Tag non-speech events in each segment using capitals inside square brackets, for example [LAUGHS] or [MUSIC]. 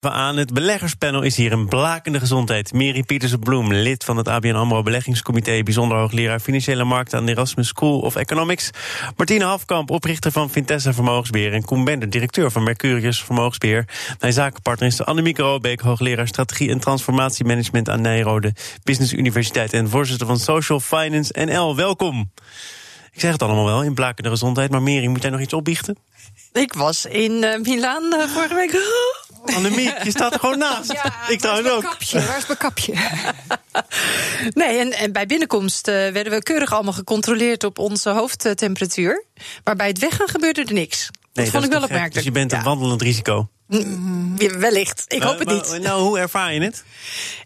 aan. Het beleggerspanel is hier een blakende gezondheid. Mary Pietersen-Bloem, lid van het ABN AMRO Beleggingscomité... bijzonder hoogleraar Financiële Markten aan de Erasmus School of Economics. Martine Hafkamp, oprichter van Vintessa Vermogensbeheer... en Koen Bender, directeur van Mercurius Vermogensbeheer. Mijn zakenpartner is Annemieke Robeek... hoogleraar Strategie en Transformatiemanagement aan Nijrode Business Universiteit... en voorzitter van Social Finance NL. Welkom. Ik zeg het allemaal wel, in blakende gezondheid. Maar Mary, moet jij nog iets opbiechten? Ik was in uh, Milaan uh, vorige week. Annemiek, je staat er gewoon naast. Ja, [LAUGHS] ik trouwens ook. Kapje, waar is mijn kapje? [LAUGHS] nee, en, en, bij binnenkomst uh, werden we keurig allemaal gecontroleerd op onze hoofdtemperatuur. Maar bij het weggaan gebeurde er niks. Nee, dat vond ik wel opmerkelijk. Dus je bent een wandelend risico. Mm, wellicht. Ik hoop het niet. Nou, hoe ervaar je het?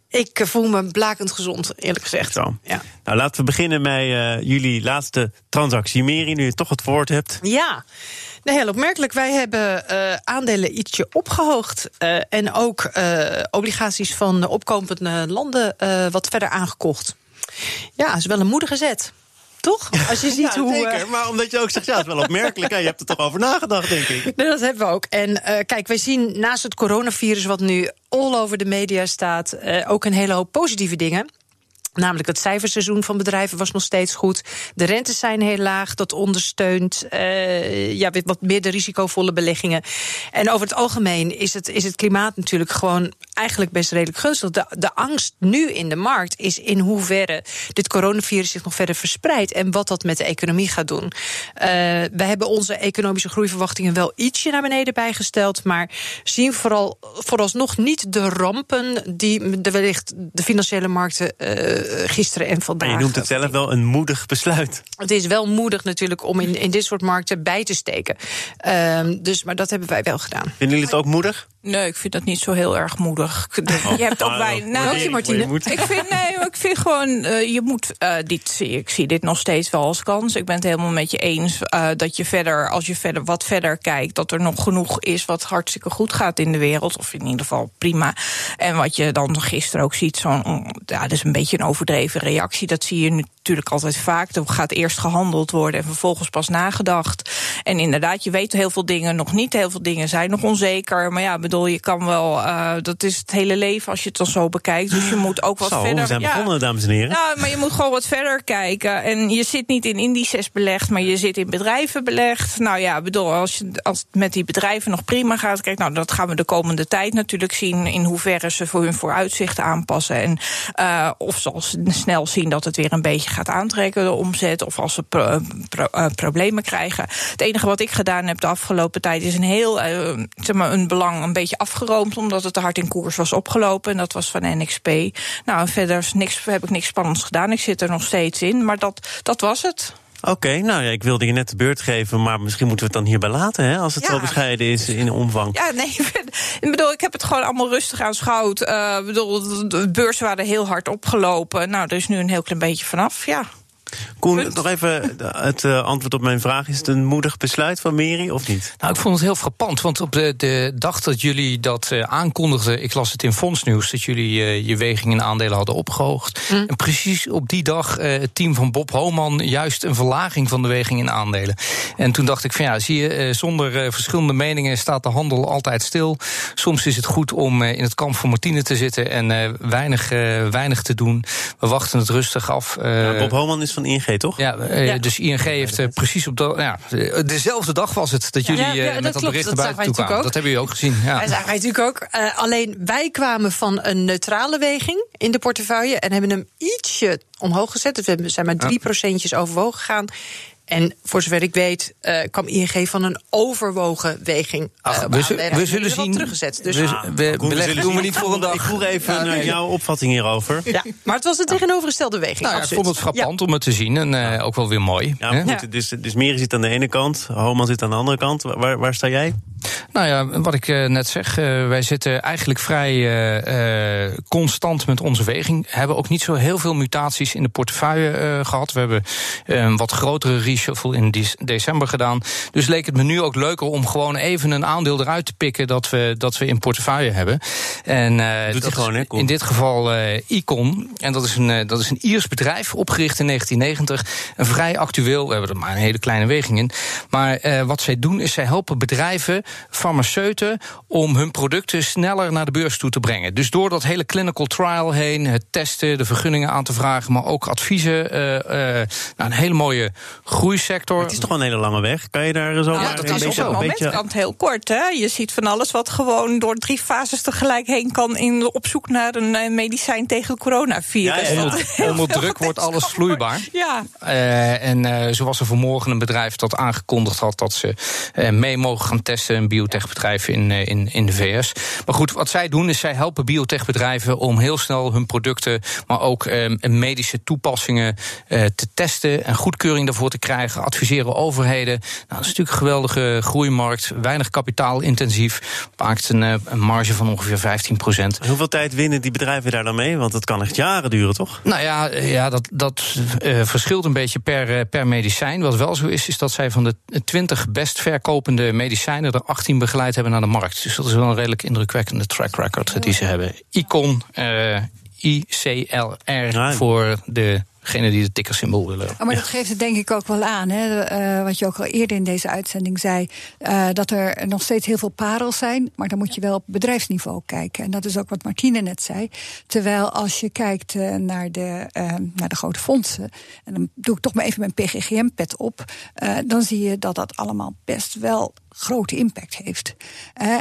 Ik voel me blakend gezond, eerlijk gezegd. Zo. Ja. Nou, laten we beginnen met uh, jullie laatste transactie. Meri, nu je toch het woord hebt. Ja. Nee, heel opmerkelijk. Wij hebben uh, aandelen ietsje opgehoogd. Uh, en ook obligaties van opkomende landen wat verder aangekocht. Ja, dat is wel een moedige zet. Toch? Als je ziet ja, hoe. Zeker, maar omdat je ook zegt, ja, het is wel opmerkelijk. je hebt er toch over nagedacht, denk ik. Nee, dat hebben we ook. En uh, kijk, wij zien naast het coronavirus, wat nu all over de media staat, uh, ook een hele hoop positieve dingen. Namelijk het cijferseizoen van bedrijven was nog steeds goed. De rentes zijn heel laag, dat ondersteunt uh, ja, wat meer de risicovolle beleggingen. En over het algemeen is het, is het klimaat natuurlijk gewoon eigenlijk best redelijk gunstig. De, de angst nu in de markt is in hoeverre dit coronavirus zich nog verder verspreidt en wat dat met de economie gaat doen. Uh, we hebben onze economische groeiverwachtingen wel ietsje naar beneden bijgesteld, maar zien vooral vooralsnog niet de rampen die de wellicht de financiële markten. Uh, eh, gisteren en vandaag. Maar je noemt het zelf wel een moedig besluit. Het is wel moedig natuurlijk om in, in dit soort markten bij te steken. Uh, dus, maar dat hebben wij wel gedaan. Vinden jullie het ook moedig? Nee, ik vind dat niet zo heel erg moedig. Oh, [LAUGHS] je hebt ook bij. Nou, je, Martine. Ik vind, nee, ik vind gewoon, uh, je moet uh, dit. Ik zie dit nog steeds wel als kans. Ik ben het helemaal met je eens uh, dat je verder, als je verder wat verder kijkt, dat er nog genoeg is wat hartstikke goed gaat in de wereld. Of in ieder geval prima. En wat je dan gisteren ook ziet, zo'n. Ja, dat is een beetje een overdreven reactie. Dat zie je natuurlijk altijd vaak. Er gaat eerst gehandeld worden en vervolgens pas nagedacht. En inderdaad, je weet heel veel dingen nog niet. Heel veel dingen zijn nog onzeker. Maar ja, bedoel, je kan wel. Uh, dat is het hele leven als je het dan zo bekijkt. Dus je moet ook wat zo, verder. We zijn begonnen, dames en heren. Nou, maar je moet gewoon wat verder kijken. En je zit niet in indices belegd, maar je zit in bedrijven belegd. Nou ja, bedoel, als, je, als het met die bedrijven nog prima gaat, kijk, nou, dat gaan we de komende tijd natuurlijk zien. In hoeverre ze voor hun vooruitzichten aanpassen. En uh, of ze al snel zien dat het weer een beetje gaat aantrekken, de omzet. Of als ze pro, uh, problemen krijgen. Het enige wat ik gedaan heb de afgelopen tijd is een heel, uh, zeg maar, een belang een beetje afgeroomd. Omdat het te hard in koers was opgelopen. En dat was van NXP. Nou, verder niks, heb ik niks spannends gedaan. Ik zit er nog steeds in. Maar dat, dat was het. Oké, okay, nou ja, ik wilde je net de beurt geven, maar misschien moeten we het dan hierbij laten, hè, als het ja. zo bescheiden is in omvang. Ja, nee, [LAUGHS] ik bedoel, ik heb het gewoon allemaal rustig aanschouwd. Uh, bedoel, de beurzen waren heel hard opgelopen. Nou, er is nu een heel klein beetje vanaf, ja. Koen, Punt. nog even het uh, antwoord op mijn vraag. Is het een moedig besluit van Meri of niet? Nou, ik vond het heel frappant. Want op de, de dag dat jullie dat uh, aankondigden... ik las het in Fondsnieuws... dat jullie uh, je weging in aandelen hadden opgehoogd. Mm. En precies op die dag het team van Bob Homan... juist een verlaging van de weging in aandelen. En toen dacht ik van ja, zie je... zonder verschillende meningen staat de handel altijd stil. Soms is het goed om in het kamp van Martine te zitten... en weinig, weinig te doen. We wachten het rustig af. Ja, Bob Homan is van ING, toch? Ja, ja. dus ING heeft uh, precies op de, ja, dezelfde dag was het dat jullie ja, met dat, dat bericht naar buiten toe kwamen. Dat hebben jullie ook gezien. Ja. Dat zagen wij natuurlijk ook. alleen wij kwamen van een neutrale weging in de portefeuille en hebben hem ietsje omhoog gezet. Dus we zijn maar drie procentjes overwogen gegaan. En voor zover ik weet, uh, kwam ING van een overwogen weging. Ach, we, we, we zullen zien. Teruggezet. Dus we, we, we beleggen doen we niet voor een dag. Ik vroeg even ja, naar jouw opvatting hierover. Ja, maar het was een tegenovergestelde weging. Nou, ja, ik vond het frappant ja. om het te zien en uh, ook wel weer mooi. Ja, goed, dus, dus Meri zit aan de ene kant, Homan zit aan de andere kant. Waar, waar sta jij? Nou ja, wat ik net zeg, wij zitten eigenlijk vrij constant met onze weging. Hebben ook niet zo heel veel mutaties in de portefeuille gehad. We hebben een wat grotere reshuffle in december gedaan. Dus leek het me nu ook leuker om gewoon even een aandeel eruit te pikken dat we, dat we in portefeuille hebben. En Doet dat gewoon, hè? in dit geval Icon. En dat is, een, dat is een Iers bedrijf, opgericht in 1990. Een vrij actueel, we hebben er maar een hele kleine weging in. Maar wat zij doen is zij helpen bedrijven, farmaceuten, om hun producten sneller naar de beurs toe te brengen. Dus door dat hele clinical trial heen, het testen, de vergunningen aan te vragen, maar ook adviezen. Uh, uh, nou, een hele mooie groeisector. het is toch wel een hele lange weg. Kan je daar zo ja, maar dat een is beetje, op het moment kan het heel kort. Hè? Je ziet van alles wat gewoon door drie fases tegelijk heen kan in, op zoek naar een medicijn tegen coronavirus. Ja, ja, ja. Onder, onder druk wordt alles vloeibaar. Ja. Uh, en uh, zo was er vanmorgen een bedrijf dat aangekondigd had dat ze uh, mee mogen gaan testen, een biotechbedrijf in, in, in de VS. Maar goed, wat zij doen is zij helpen biotechbedrijven om heel snel hun producten, maar ook medische toepassingen te testen en goedkeuring daarvoor te krijgen. Adviseren overheden. Nou, dat is natuurlijk een geweldige groeimarkt, weinig kapitaalintensief, maakt een, een marge van ongeveer 15 procent. Hoeveel tijd winnen die bedrijven daar dan mee? Want het kan echt jaren duren, toch? Nou ja, ja dat, dat uh, verschilt een beetje per, per medicijn. Wat wel zo is, is dat zij van de 20 best verkopende medicijnen er 18 begeleid hebben naar de markt. Dus dat is wel een redelijk indrukwekkende track record die ze hebben. Icon, uh, ICLR Ja. voor de degene die het tikkersymbool willen. Oh, maar dat geeft het denk ik ook wel aan. Hè? Uh, wat je ook al eerder in deze uitzending zei. Uh, dat er nog steeds heel veel parels zijn. Maar dan moet je wel op bedrijfsniveau kijken. En dat is ook wat Martine net zei. Terwijl als je kijkt uh, naar, de, naar de grote fondsen. En dan doe ik toch maar even mijn PGGM-pet op. dan zie je dat dat allemaal best wel grote impact heeft.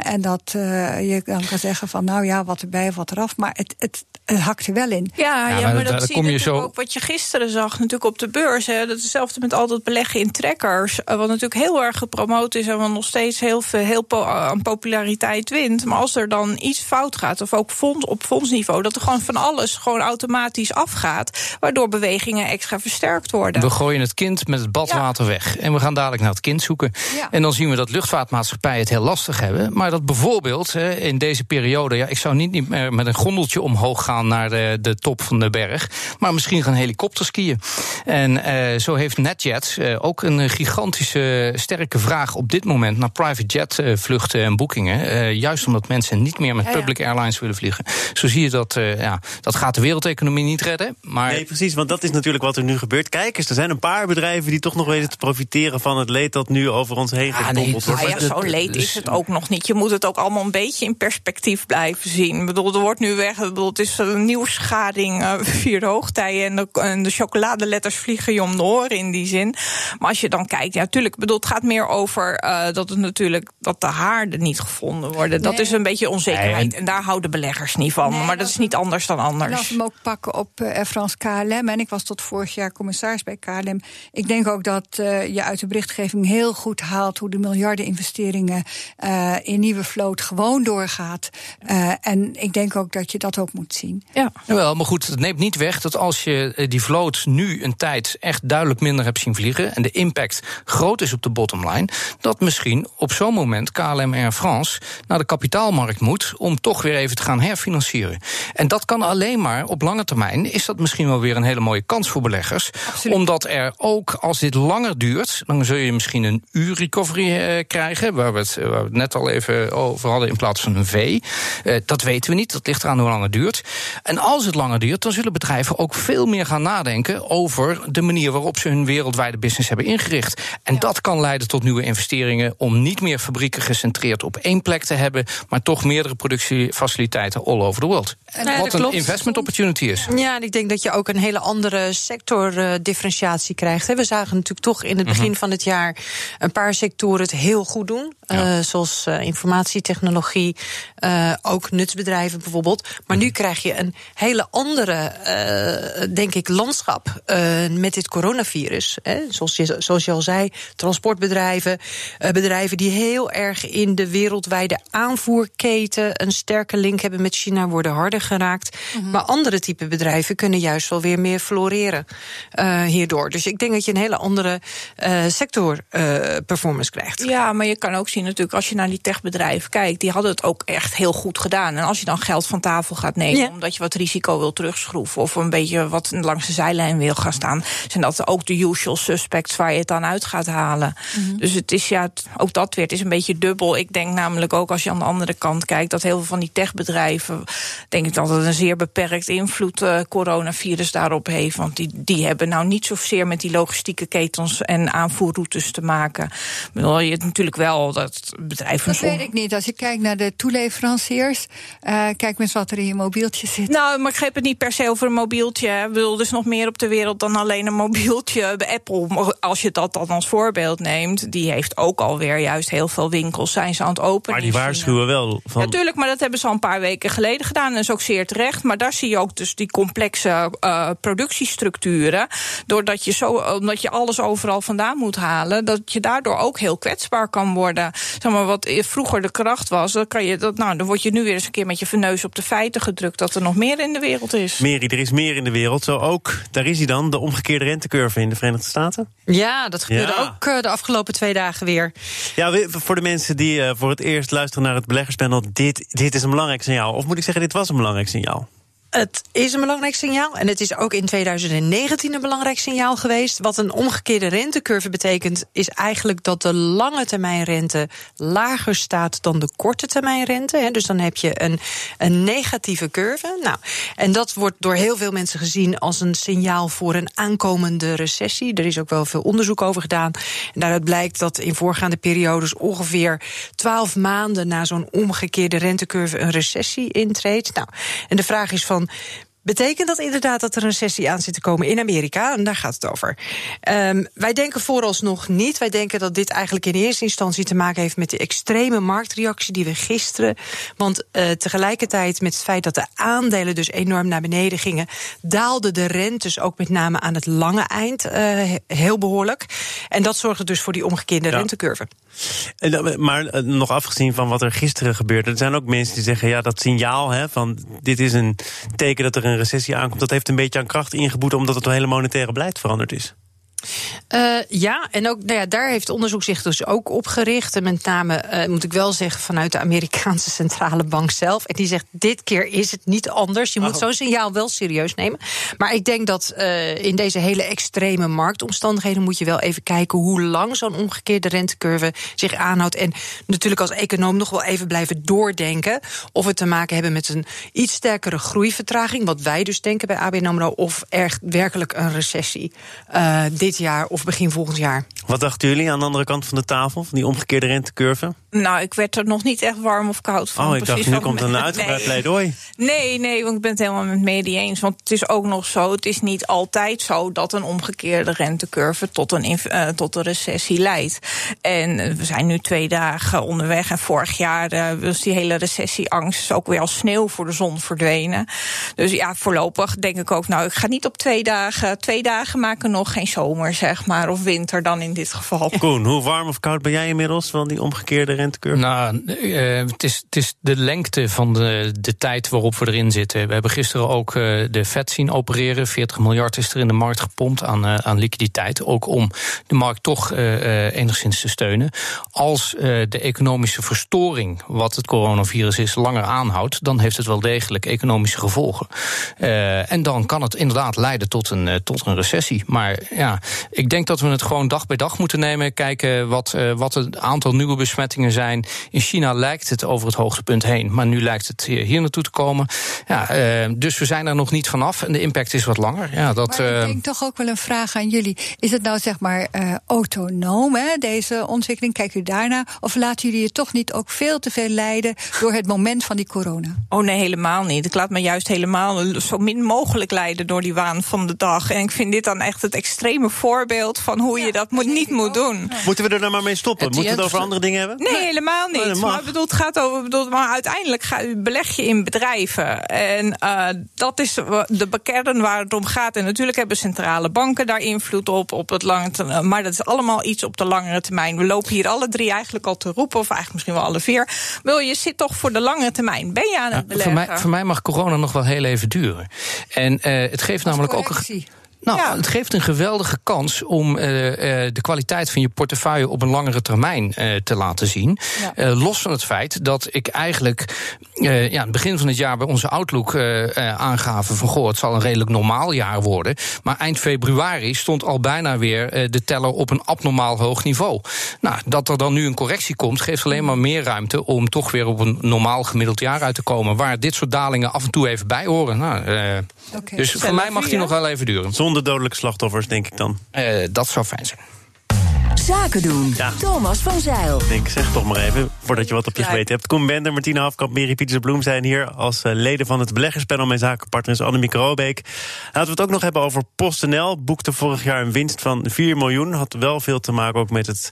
en dat je dan kan zeggen van nou ja, wat erbij of wat eraf. Maar het, het, het hakt er wel in. Ja, ja, Ja, maar, maar dat zie kom je je natuurlijk zo- ook wat je gisteren zag natuurlijk op de beurs. Hè. Dat is hetzelfde met al dat beleggen in trekkers. eh, Wat natuurlijk heel erg gepromoot is en wat nog steeds heel veel heel po- aan populariteit wint. Maar als er dan iets fout gaat, of ook fonds, op fondsniveau, dat er gewoon van alles gewoon automatisch afgaat. Waardoor bewegingen extra versterkt worden. We gooien het kind met het badwater weg. En we gaan dadelijk naar het kind zoeken. Ja. En dan zien we dat luchtvaartmaatschappijen het heel lastig hebben. Maar dat bijvoorbeeld hè, in deze periode... Ja, ik zou niet, niet meer met een gondeltje omhoog gaan naar de, de top van de berg. Maar misschien gaan helikopterskiën. En eh, zo heeft NetJet eh, ook een gigantische sterke vraag op dit moment... naar private jet eh, vluchten en boekingen. Eh, juist omdat mensen niet meer met Ja, ja. public airlines willen vliegen. Zo zie je dat, eh, ja, dat gaat de wereldeconomie niet redden. Maar Nee, precies, want dat is natuurlijk wat er nu gebeurt. Kijk eens, er zijn een paar bedrijven die toch nog weten te profiteren van het leed dat nu over ons heen gekoppeld nee, wordt. Nou ja, zo leed is het ook nog niet. Je moet het ook allemaal een beetje in perspectief blijven zien. Ik bedoel, er wordt nu weg. Ik bedoel, het is nieuwsgading, eh vierde hoogtijden. En de, en de chocoladeletters vliegen je om de oren in die zin. Maar als je dan kijkt, ja, natuurlijk, ik bedoel, het gaat meer over eh, dat het natuurlijk dat de haarden niet gevonden worden. Dat Nee. is een beetje onzekerheid. Nee, en daar houden beleggers niet van. Nee, maar dat is niet anders dan anders. we hem ook pakken op eh, Air France KLM, en ik was tot vorig jaar commissaris bij KLM. Ik denk ook dat eh, je uit de berichtgeving heel goed haalt hoe de miljarden investeringen eh, in nieuwe vloot gewoon doorgaat. Eh, en ik denk ook dat je dat ook moet zien. Ja. Jawel, maar goed, het neemt niet weg dat als je eh, die vloot nu een tijd echt duidelijk minder hebt zien vliegen en de impact groot is op de bottomline, dat misschien op zo'n moment KLM Air France naar de kapitaalmarkt moet om toch weer even te gaan herfinancieren. En dat kan alleen maar op lange termijn, is dat misschien wel weer een hele mooie kans voor beleggers. Absoluut. Omdat er ook, als dit langer duurt, dan zul je misschien een U-recovery eh, krijgen, waar we, het, waar we het net al even over hadden in plaats van een V. Eh, dat weten we niet, dat ligt eraan hoe lang het duurt. En als het langer duurt, dan zullen bedrijven ook veel meer gaan nadenken over de manier waarop ze hun wereldwijde business hebben ingericht. En dat kan leiden tot nieuwe investeringen om niet meer fabrieken gecentreerd op één plek te hebben, maar toch meerdere productiefaciliteiten all over the world. Wat een klopt. investment opportunity is. Ja, en ik denk dat je ook een hele andere sectordifferentiatie krijgt. hè. We zagen natuurlijk toch in het Mhm. begin van het jaar een paar sectoren het heel goed doen. Ja. Eh, zoals eh, informatietechnologie, eh, ook nutsbedrijven bijvoorbeeld. Maar Mhm. nu krijg je een hele andere, denk ik, landschap met dit coronavirus. Hè. Zoals, je, zoals je al zei, transportbedrijven, bedrijven die heel erg in de wereldwijde aanvoerketen een sterke link hebben met China, worden harder geraakt. Maar andere type bedrijven kunnen juist wel weer meer floreren hierdoor. Dus ik denk dat je een hele andere sector performance krijgt. Ja, maar je kan ook zien natuurlijk, als je naar die techbedrijven kijkt, die hadden het ook echt heel goed gedaan. En als je dan geld van tafel gaat nemen, omdat je wat risico wil terugschroeven of een beetje wat langs de zijlijn wil gaan staan, zijn dat ook de usual suspects waar je het dan uit gaat halen. Mhm. Dus het is ja, ook dat weer, het is een beetje dubbel. Ik denk namelijk ook als je aan de andere kant kijkt, dat heel veel van die techbedrijven, denk ik dat het een zeer beperkt invloed uh, coronavirus daarop heeft. Want die, die hebben nou niet zozeer met die logistieke ketens en aanvoerroutes te maken. Wil je het natuurlijk wel dat bedrijven. Dat weet ik niet. Als je kijkt naar de toeleveranciers, uh, kijk eens wat er in je mobieltje zit. Nou, maar ik heb het niet per se over een mobieltje. Ik bedoel, er is nog meer op de wereld dan alleen een mobieltje. Apple, als je dat dan als voorbeeld neemt, die heeft ook alweer juist heel veel winkels zijn ze aan het openen. Maar die waarschuwen wel. Van... Natuurlijk, maar dat hebben ze al een paar weken geleden gedaan. En is ook zeer terecht. Maar daar zie je ook dus die complexe uh, productiestructuren. Doordat je, zo, omdat je alles overal vandaan moet halen, dat je daardoor ook heel kwetsbaar kan worden. Zeg maar, wat vroeger de kracht was, dan, kan je dat, nou, dan word je nu weer eens een keer met je verneus op de feiten gedrukt dat er nog meer in de wereld is. Meri, er is meer in de wereld. Zo ook, daar is hij dan, de omgekeerde rentecurve in de Verenigde Staten. Ja, dat gebeurde ook uh, de afgelopen twee dagen weer. Ja, voor de mensen die uh, voor het eerst luisteren naar het beleggerspanel, dit, dit is een belangrijk signaal. Of moet ik zeggen, dit was een belangrijk signaal? Het is een belangrijk signaal. En het is ook in 2019 een belangrijk signaal geweest. Wat een omgekeerde rentecurve betekent, is eigenlijk dat de lange termijn rente lager staat dan de korte termijn rente. Dus dan heb je een, een negatieve curve. Nou, en dat wordt door heel veel mensen gezien als een signaal voor een aankomende recessie. Er is ook wel veel onderzoek over gedaan. En daaruit blijkt dat in voorgaande periodes ongeveer 12 maanden na zo'n omgekeerde rentecurve een recessie intreedt. Nou, en de vraag is van Betekent dat inderdaad dat er een recessie aan zit te komen in Amerika? En daar gaat het over. Um, wij denken vooralsnog niet. Wij denken dat dit eigenlijk in eerste instantie te maken heeft met de extreme marktreactie die we gisteren. Want uh, tegelijkertijd met het feit dat de aandelen dus enorm naar beneden gingen, daalden de rentes ook met name aan het lange eind uh, heel behoorlijk. En dat zorgde dus voor die omgekeerde ja. rentecurve. Maar eh, nog afgezien van wat er gisteren gebeurde, er zijn ook mensen die zeggen: ja, dat signaal hè, van dit is een teken dat er een recessie aankomt, dat heeft een beetje aan kracht ingeboet omdat het hele monetaire beleid veranderd is. Uh, ja, en ook nou ja, daar heeft onderzoek zich dus ook op gericht. En met name, uh, moet ik wel zeggen, vanuit de Amerikaanse [LAUGHS] centrale bank zelf. En die zegt: dit keer is het niet anders. Je moet oh. zo'n signaal wel serieus nemen. Maar ik denk dat uh, in deze hele extreme marktomstandigheden moet je wel even kijken hoe lang zo'n omgekeerde rentecurve zich aanhoudt. En natuurlijk als econoom nog wel even blijven doordenken of we te maken hebben met een iets sterkere groeivertraging, wat wij dus denken bij ABN AMRO, of echt werkelijk een recessie. dit dit jaar of begin volgend jaar. Wat dachten jullie aan de andere kant van de tafel, van die omgekeerde rentecurve? Nou, ik werd er nog niet echt warm of koud van. Oh, ik dacht, nu komt een [LAUGHS] uitgebreid nee. pleidooi. Nee, nee, want ik ben het helemaal met Medi eens. Want het is ook nog zo, het is niet altijd zo... dat een omgekeerde rentecurve tot een, uh, tot een recessie leidt. En we zijn nu twee dagen onderweg. En vorig jaar uh, was die hele recessieangst ook weer als sneeuw voor de zon verdwenen. Dus ja, voorlopig denk ik ook... nou, ik ga niet op twee dagen... twee dagen maken nog geen zomer, zeg maar. Of winter dan in dit geval. Koen, hoe warm of koud ben jij inmiddels van die omgekeerde rentecurve? Nou, uh, het, is, het is de lengte van de, de tijd waarop we erin zitten. We hebben gisteren ook uh, de vet zien opereren. 40 miljard is er in de markt gepompt aan, uh, aan liquiditeit. Ook om de markt toch enigszins te steunen. Als de economische verstoring, wat het coronavirus is, langer aanhoudt, dan heeft het wel degelijk economische gevolgen. en dan kan het inderdaad leiden tot een, tot een recessie. Maar ja, ik denk dat we het gewoon dag bij dag moeten nemen. Kijken wat, wat het aantal nieuwe besmettingen zijn. In China lijkt het over het hoogtepunt heen, maar nu lijkt het hier naartoe te komen. Ja, uh, dus we zijn er nog niet vanaf en de impact is wat langer. Ja, dat, maar ik uh, denk toch ook wel een vraag aan jullie. Is het nou zeg maar uh, autonoom, hè, deze ontwikkeling? Kijkt u daarna? Of laten jullie je toch niet ook veel te veel leiden door het moment van die corona? Oh nee, helemaal niet. Ik laat me juist helemaal zo min mogelijk leiden door die waan van de dag. En ik vind dit dan echt het extreme voorbeeld van hoe ja, je dat moet, niet moet doen. Moeten we er dan maar mee stoppen? Het, Moeten we het over andere dingen hebben? Nee, helemaal niet. maar bedoel, het gaat over. Bedoel, maar uiteindelijk ga, beleg je in bedrijven. En uh, dat is de kern waar het om gaat. En natuurlijk hebben centrale banken daar invloed op. op het lange termijn, maar dat is allemaal iets op de langere termijn. We lopen hier alle drie eigenlijk al te roepen, of eigenlijk misschien wel alle vier. Wil je zit toch voor de langere termijn? Ben je aan het beleggen? Voor mij, voor mij mag corona nog wel heel even duren. En uh, het geeft namelijk ook. Een, Nou, Ja. het geeft een geweldige kans om eh, eh, de kwaliteit van je portefeuille op een langere termijn eh, te laten zien. Ja. Eh, los van het feit dat ik eigenlijk eh, ja, aan het begin van het jaar bij onze Outlook eh, eh, aangaven van goh, het zal een redelijk normaal jaar worden. Maar eind februari stond al bijna weer eh, de teller op een abnormaal hoog niveau. Nou, dat er dan nu een correctie komt, geeft alleen maar meer ruimte om toch weer op een normaal gemiddeld jaar uit te komen. Waar dit soort dalingen af en toe even bij horen. Nou, eh, dus voor mij mag die nog wel even duren. Zonder dodelijke slachtoffers, denk ik dan. Eh, dat zou fijn zijn. Zaken doen. Ja. Thomas van Zeil. Ik denk, zeg toch maar even, voordat je wat op je Ja. geweten hebt. Koen Bender, Martina Hafkamp, Mary Pieterse Bloem zijn hier als eh, leden van het beleggerspanel. Mijn zakenpartner is Annemieke Robeek. Laten we het ook nog hebben over PostNL. Boekte vorig jaar een winst van 4 miljoen. Had wel veel te maken ook met het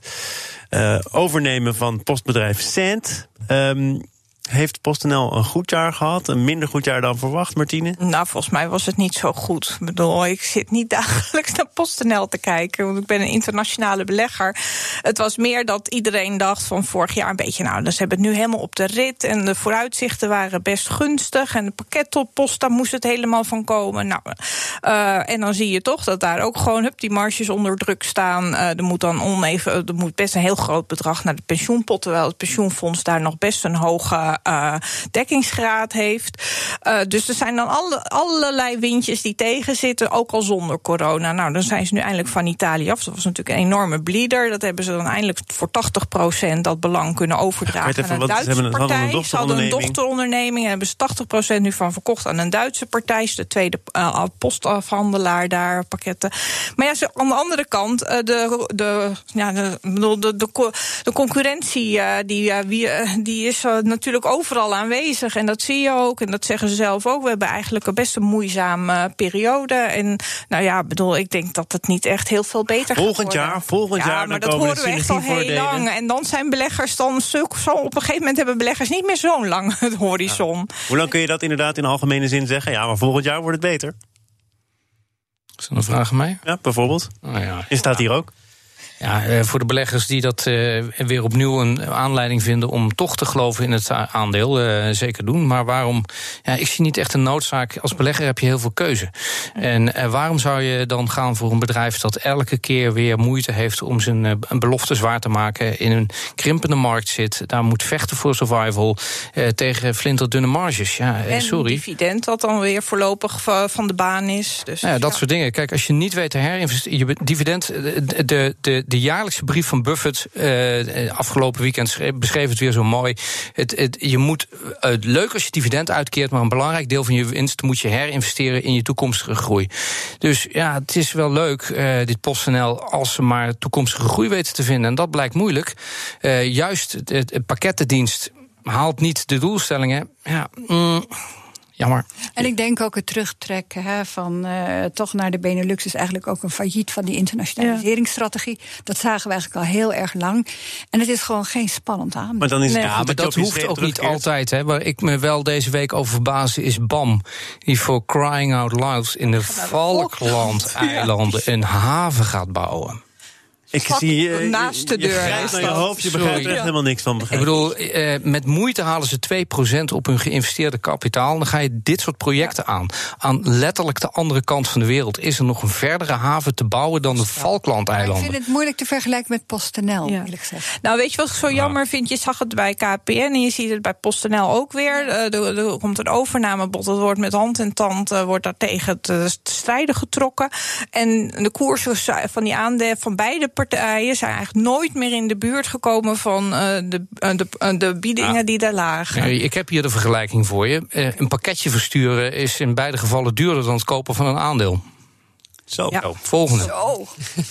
eh, overnemen van postbedrijf Cent. Ehm, heeft PostNL een goed jaar gehad? Een minder goed jaar dan verwacht, Martine? Nou, volgens mij was het niet zo goed. Ik bedoel, ik zit niet [LAUGHS] dagelijks naar PostNL te kijken, want ik ben een internationale belegger. Het was meer dat iedereen dacht van vorig jaar een beetje, nou, ze hebben het nu helemaal op de rit en de vooruitzichten waren best gunstig en de pakketpost, daar moest het helemaal van komen. Nou, eh, en dan zie je toch dat daar ook gewoon hup, die marges onder druk staan. Eh, er moet dan oneven, er moet best een heel groot bedrag naar de pensioenpot, terwijl het pensioenfonds daar nog best een hoge eh, dekkingsgraad heeft. Eh, dus er zijn dan alle, allerlei windjes die tegenzitten, ook al zonder corona. Nou, dan zijn ze nu eindelijk van Italië af. Dat was natuurlijk een enorme bleeder. Dat hebben ze dan eindelijk voor 80% dat belang kunnen overdragen even, aan een Duitse hebben een- hadden een partij. Ze hadden een dochteronderneming. en hebben ze 80% nu van verkocht aan een Duitse partij. Is de tweede eh, postafhandelaar daar, pakketten. Maar ja, ze, aan de andere kant, de, de, ja, de, de, de, co- de concurrentie die, die is natuurlijk overal aanwezig. En dat zie je ook. En dat zeggen ze zelf ook. We hebben eigenlijk een best een moeizame periode. En nou ja, ik bedoel, ik denk dat het niet echt heel veel beter gaat Volgend worden. jaar, volgend ja, jaar, dan maar dat komen horen we echt al heel lang. En dan zijn beleggers dan zo, zo op een gegeven moment hebben beleggers niet meer zo'n lang het [LAUGHS] horizon. Hoe lang kun je dat inderdaad in algemene zin zeggen? Ja, maar volgend jaar wordt het beter. Is dat een vraag aan mij? Ja, bijvoorbeeld. Nou ja, Je staat hier ook. Ja, eh, voor de beleggers die dat eh, weer opnieuw een aanleiding vinden om toch te geloven in het aandeel, eh, zeker doen. Maar waarom? Ja, ik zie niet echt een noodzaak. Als belegger heb je heel veel keuze. En waarom zou je dan gaan voor een bedrijf dat elke keer weer moeite heeft om zijn belofte zwaar te maken, in een krimpende markt zit, daar moet vechten voor survival tegen flinterdunne marges? Ja, En sorry. dividend dat dan weer voorlopig va- van de baan is. Dus, Nou ja, dat soort dingen. Kijk, als je niet weet te herinvesteren. Je dividend. De, de, de, jaarlijkse brief van Buffett. eh, afgelopen weekend schreef- beschreef het weer zo mooi. Het, het, je moet. eh, leuk als je dividend uitkeert. maar een belangrijk deel van je winst moet je herinvesteren in je toekomstige groei. Dus ja, het is wel leuk, eh, dit PostNL. als ze maar toekomstige groei weten te vinden. En dat blijkt moeilijk. Eh, juist het, het, het pakkettendienst haalt niet de doelstellingen. Ja, mm, jammer. En ik denk ook het terugtrekken hè, van eh, toch naar de Benelux is eigenlijk ook een failliet van die internationaliseringsstrategie. Dat zagen we eigenlijk al heel erg lang. En het is gewoon geen spannend aan. Maar dan is het Nee. Ja, maar dat hoeft ook niet altijd. Hè. Waar ik me wel deze week over verbaasde is BAM. Die voor crying out loud in de Falkland-eilanden een haven gaat bouwen. Ik zie je, naast de je deur naar je hoofd, je begrijpt er echt helemaal niks van. Ik bedoel, eh, met moeite halen ze 2% op hun geïnvesteerde kapitaal. Dan ga je dit soort projecten aan. Aan letterlijk de andere kant van de wereld is er nog een verdere haven te bouwen dan de Maar ik Falklandeilanden. vind het moeilijk te vergelijken met PostNL, Ja. eerlijk gezegd. Nou, weet je wat ik zo jammer vind? Je zag het bij KPN en je ziet het bij PostNL ook weer. Eh, er, er komt een overnamebod. Dat wordt met hand en tand eh, wordt daar tegen te strijden getrokken. En de koersen van die aandelen van beide partijen zijn eigenlijk nooit meer in de buurt gekomen van eh, de, eh, de, eh, de biedingen Ja. die daar lagen. Ja, Ik heb hier de vergelijking voor je. Eh, Een pakketje versturen is in beide gevallen duurder dan het kopen van een aandeel. Zo. Ja. Oh. Volgende. Zo,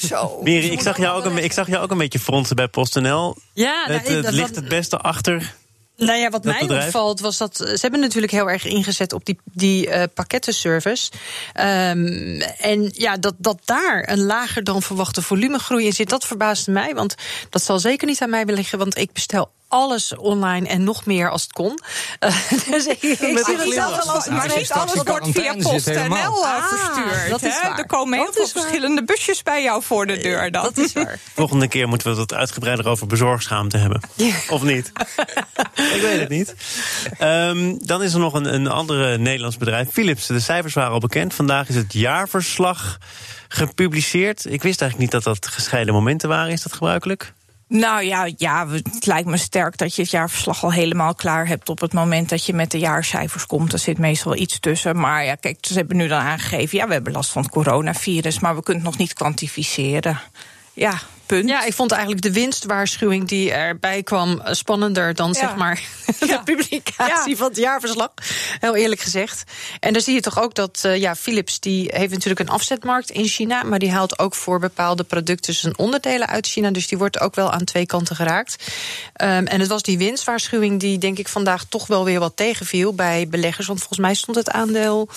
zo. [LAUGHS] Miri, ik zag, jou ook een, ik zag jou ook een beetje fronsen bij PostNL. Ja, Het, nou, het dat- ligt het beste achter. Nou ja, wat mij bedrijf? opvalt was dat ze hebben natuurlijk heel erg ingezet op die, die eh, pakkettenservice. Ehm, en ja, dat, dat daar een lager dan verwachte volumegroei in zit, dat verbaasde mij. Want dat zal zeker niet aan mij liggen, want ik bestel alles online en nog meer als het kon. Uh, [LAUGHS] dus ik, ik zie het zelf wel als Maar niet alles wordt via PostNL uh, verstuurd. dat is waar. Er komen heel Dat veel verschillende busjes bij jou voor de deur dan. Dat is waar. [LAUGHS] Volgende keer moeten we het wat uitgebreider over bezorgschaamte hebben. Of niet? [LAUGHS] ik weet het niet. Ehm, dan is er nog een, een ander Nederlands bedrijf, Philips. De cijfers waren al bekend. Vandaag is het jaarverslag gepubliceerd. Ik wist eigenlijk niet dat dat gescheiden momenten waren. Is dat gebruikelijk? Nou ja, ja, het lijkt me sterk dat je het jaarverslag al helemaal klaar hebt op het moment dat je met de jaarcijfers komt. Er zit meestal iets tussen. Maar ja, kijk, ze hebben nu dan aangegeven, ja, we hebben last van het coronavirus, maar we kunnen het nog niet kwantificeren. Ja, punt. Ja, ik vond eigenlijk de winstwaarschuwing die erbij kwam eh, spannender dan Ja. zeg maar [LAUGHS] de publicatie Ja. van het jaarverslag. Heel eerlijk gezegd. En dan zie je toch ook dat eh, ja, Philips die heeft natuurlijk een afzetmarkt in China, maar die haalt ook voor bepaalde producten zijn onderdelen uit China. Dus die wordt ook wel aan twee kanten geraakt. Ehm, en het was die winstwaarschuwing die denk ik vandaag toch wel weer wat tegenviel bij beleggers. Want volgens mij stond het aandeel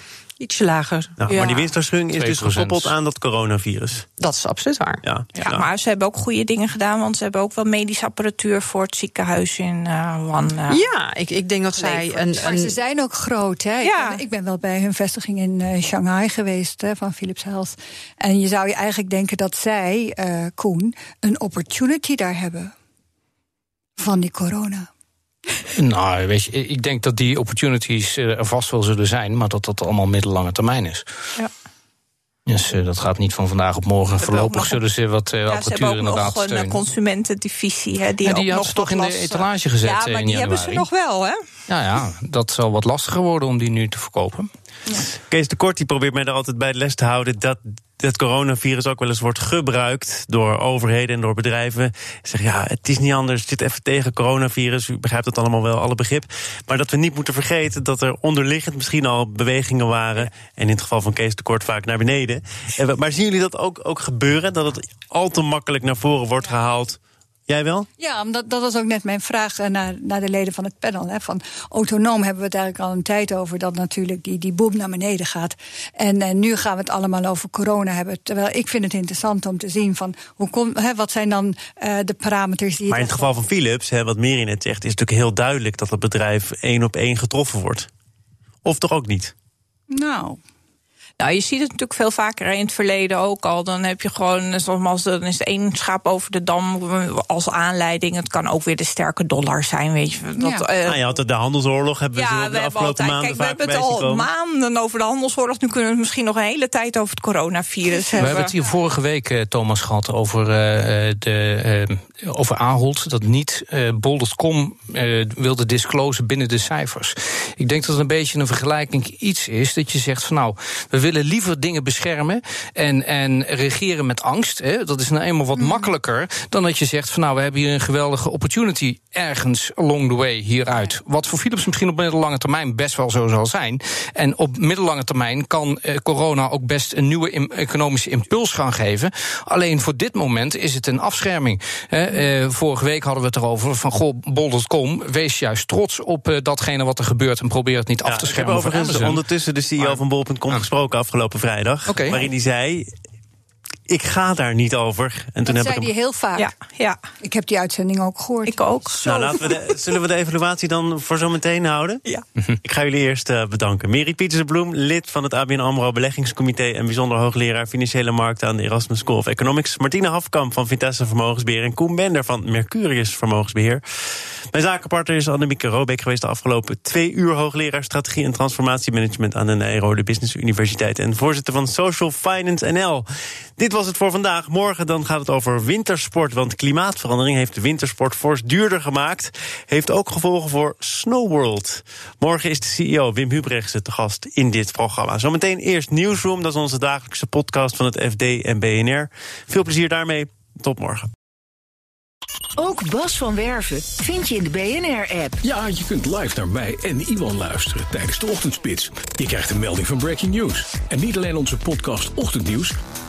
ietsje lager. Nou, Ja. Maar die winstwaarschuwing is dus 2%. gekoppeld aan dat coronavirus. Dat is absoluut waar. Ja, Ja, maar ze hebben ook goede dingen gedaan, want ze hebben ook wel medische apparatuur voor het ziekenhuis in uh, Wan. eh, Ja, ik, ik denk dat zij een, Maar ze zijn ook groot. Hè? Ja. Ik, ben, ik ben wel bij hun vestiging in eh, Shanghai geweest hè, van Philips Health. En je zou je eigenlijk denken dat zij, eh, Koen, een opportunity daar hebben. Van die corona. Nou, weet je, ik denk dat die opportunities eh, er vast wel zullen zijn, maar dat dat allemaal middellange termijn is. Ja. Dus eh, dat gaat niet van vandaag op morgen. Voorlopig nog zullen ze wat eh, Ja, ze apparatuur hebben ook inderdaad nog een consumentendivisie. Hè, die En die ook had nog ze toch in de etalage gezet Ja, maar in die hebben ze nog wel, hè? Ja, ja, dat zal wat lastiger worden om die nu te verkopen. Kees de Kort die probeert mij er altijd bij de les te houden dat het coronavirus ook wel eens wordt gebruikt door overheden en door bedrijven. Ik zeg ja, het is niet anders. Zit even tegen coronavirus. U begrijpt het allemaal wel, alle begrip. Maar dat we niet moeten vergeten dat er onderliggend misschien al bewegingen waren. En in het geval van Kees de Kort vaak naar beneden. Maar zien jullie dat ook, ook gebeuren? Dat het al te makkelijk naar voren wordt gehaald? Jij wel? Ja, omdat, dat was ook net mijn vraag eh, naar, naar de leden van het panel. Hè. Van autonoom hebben we het eigenlijk al een tijd over... dat natuurlijk die, die boom naar beneden gaat. En eh, nu gaan we het allemaal over corona hebben. Terwijl ik vind het interessant om te zien van... Hoe kom, hè, wat zijn dan eh, de parameters die... Maar in het geval van Philips, hè, wat Miri net zegt, is natuurlijk heel duidelijk dat het bedrijf één op één getroffen wordt. Of toch ook niet? Nou, Nou, je ziet het natuurlijk veel vaker in het verleden ook al. Dan heb je gewoon, zoals dan is het één schaap over de dam als aanleiding. Het kan ook weer de sterke dollar zijn, weet je. Dat, Ja. eh, Nou, je had de- de handelsoorlog, hebben we zo ja, de we hebben afgelopen altijd. maanden Kijk, we vaak hebben het al komen. maanden over de handelsoorlog. Nu kunnen we het misschien nog een hele tijd over het coronavirus We hebben. hebben het hier vorige week, eh, Thomas, gehad over, eh, eh, de, eh, over Ahold. Dat niet eh bol.com eh, wilde disclosen binnen de cijfers. Ik denk dat het een beetje een vergelijking iets is. Dat je zegt van nou, we willen liever dingen beschermen. En, en regeren met angst. Hè. Dat is nou eenmaal wat makkelijker dan dat je zegt van nou, we hebben hier een geweldige opportunity ergens along the way hieruit. Wat voor Philips misschien op middellange termijn best wel zo zal zijn. En op middellange termijn kan eh, corona ook best een nieuwe im- economische impuls gaan geven. Alleen voor dit moment is het een afscherming. Hè, eh, vorige week hadden we het erover van goh, bol.com, wees juist trots op eh, datgene wat er gebeurt en probeer het niet af te ik heb schermen. overigens Amazon. ondertussen de CEO Maar- van bol.com gesproken afgelopen vrijdag. Oké. Waarin hij zei, ik ga daar niet over. En toen dat heb zei ik hem... heel vaak. Ja, ja, Ik heb die uitzending ook gehoord. ik ook. Nou, laten we de, [LAUGHS] zullen we de evaluatie dan voor zometeen houden? Ja. [LAUGHS] Ik ga jullie eerst eh, bedanken. Mary Pieterse-Bloem, lid van het ABN AMRO Beleggingscomité... en bijzonder hoogleraar Financiële Markten aan de Erasmus School of Economics. Martine Hafkamp van Vitesse Vermogensbeheer... en Koen Bender van Mercurius Vermogensbeheer. Mijn zakenpartner is Annemieke Robeek geweest... de afgelopen twee uur hoogleraar Strategie en Transformatiemanagement... aan de Nijrode Business Universiteit... en voorzitter van Social Finance NL. Dit was het voor vandaag. Morgen dan gaat het over wintersport... want klimaatverandering heeft de wintersport fors duurder gemaakt. Heeft ook gevolgen voor Snowworld. Morgen is de CEO Wim Hubrechtse te gast in dit programma. Zometeen eerst Nieuwsroom, dat is onze dagelijkse podcast van het FD en BNR. Veel plezier daarmee. Tot morgen. Ook Bas van Werven vind je in de BNR-app. Ja, je kunt live naar mij en Iwan luisteren tijdens de ochtendspits. Je krijgt een melding van Breaking News. En niet alleen onze podcast Ochtendnieuws,